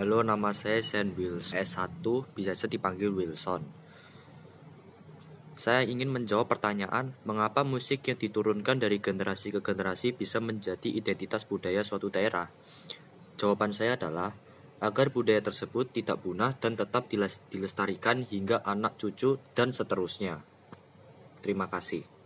Halo, nama saya Sen Wilson S1, bisa biasa dipanggil Wilson. Saya ingin menjawab pertanyaan, mengapa musik yang diturunkan dari generasi ke generasi bisa menjadi identitas budaya suatu daerah? Jawaban saya adalah, agar budaya tersebut tidak punah dan tetap dilestarikan hingga anak cucu dan seterusnya. Terima kasih.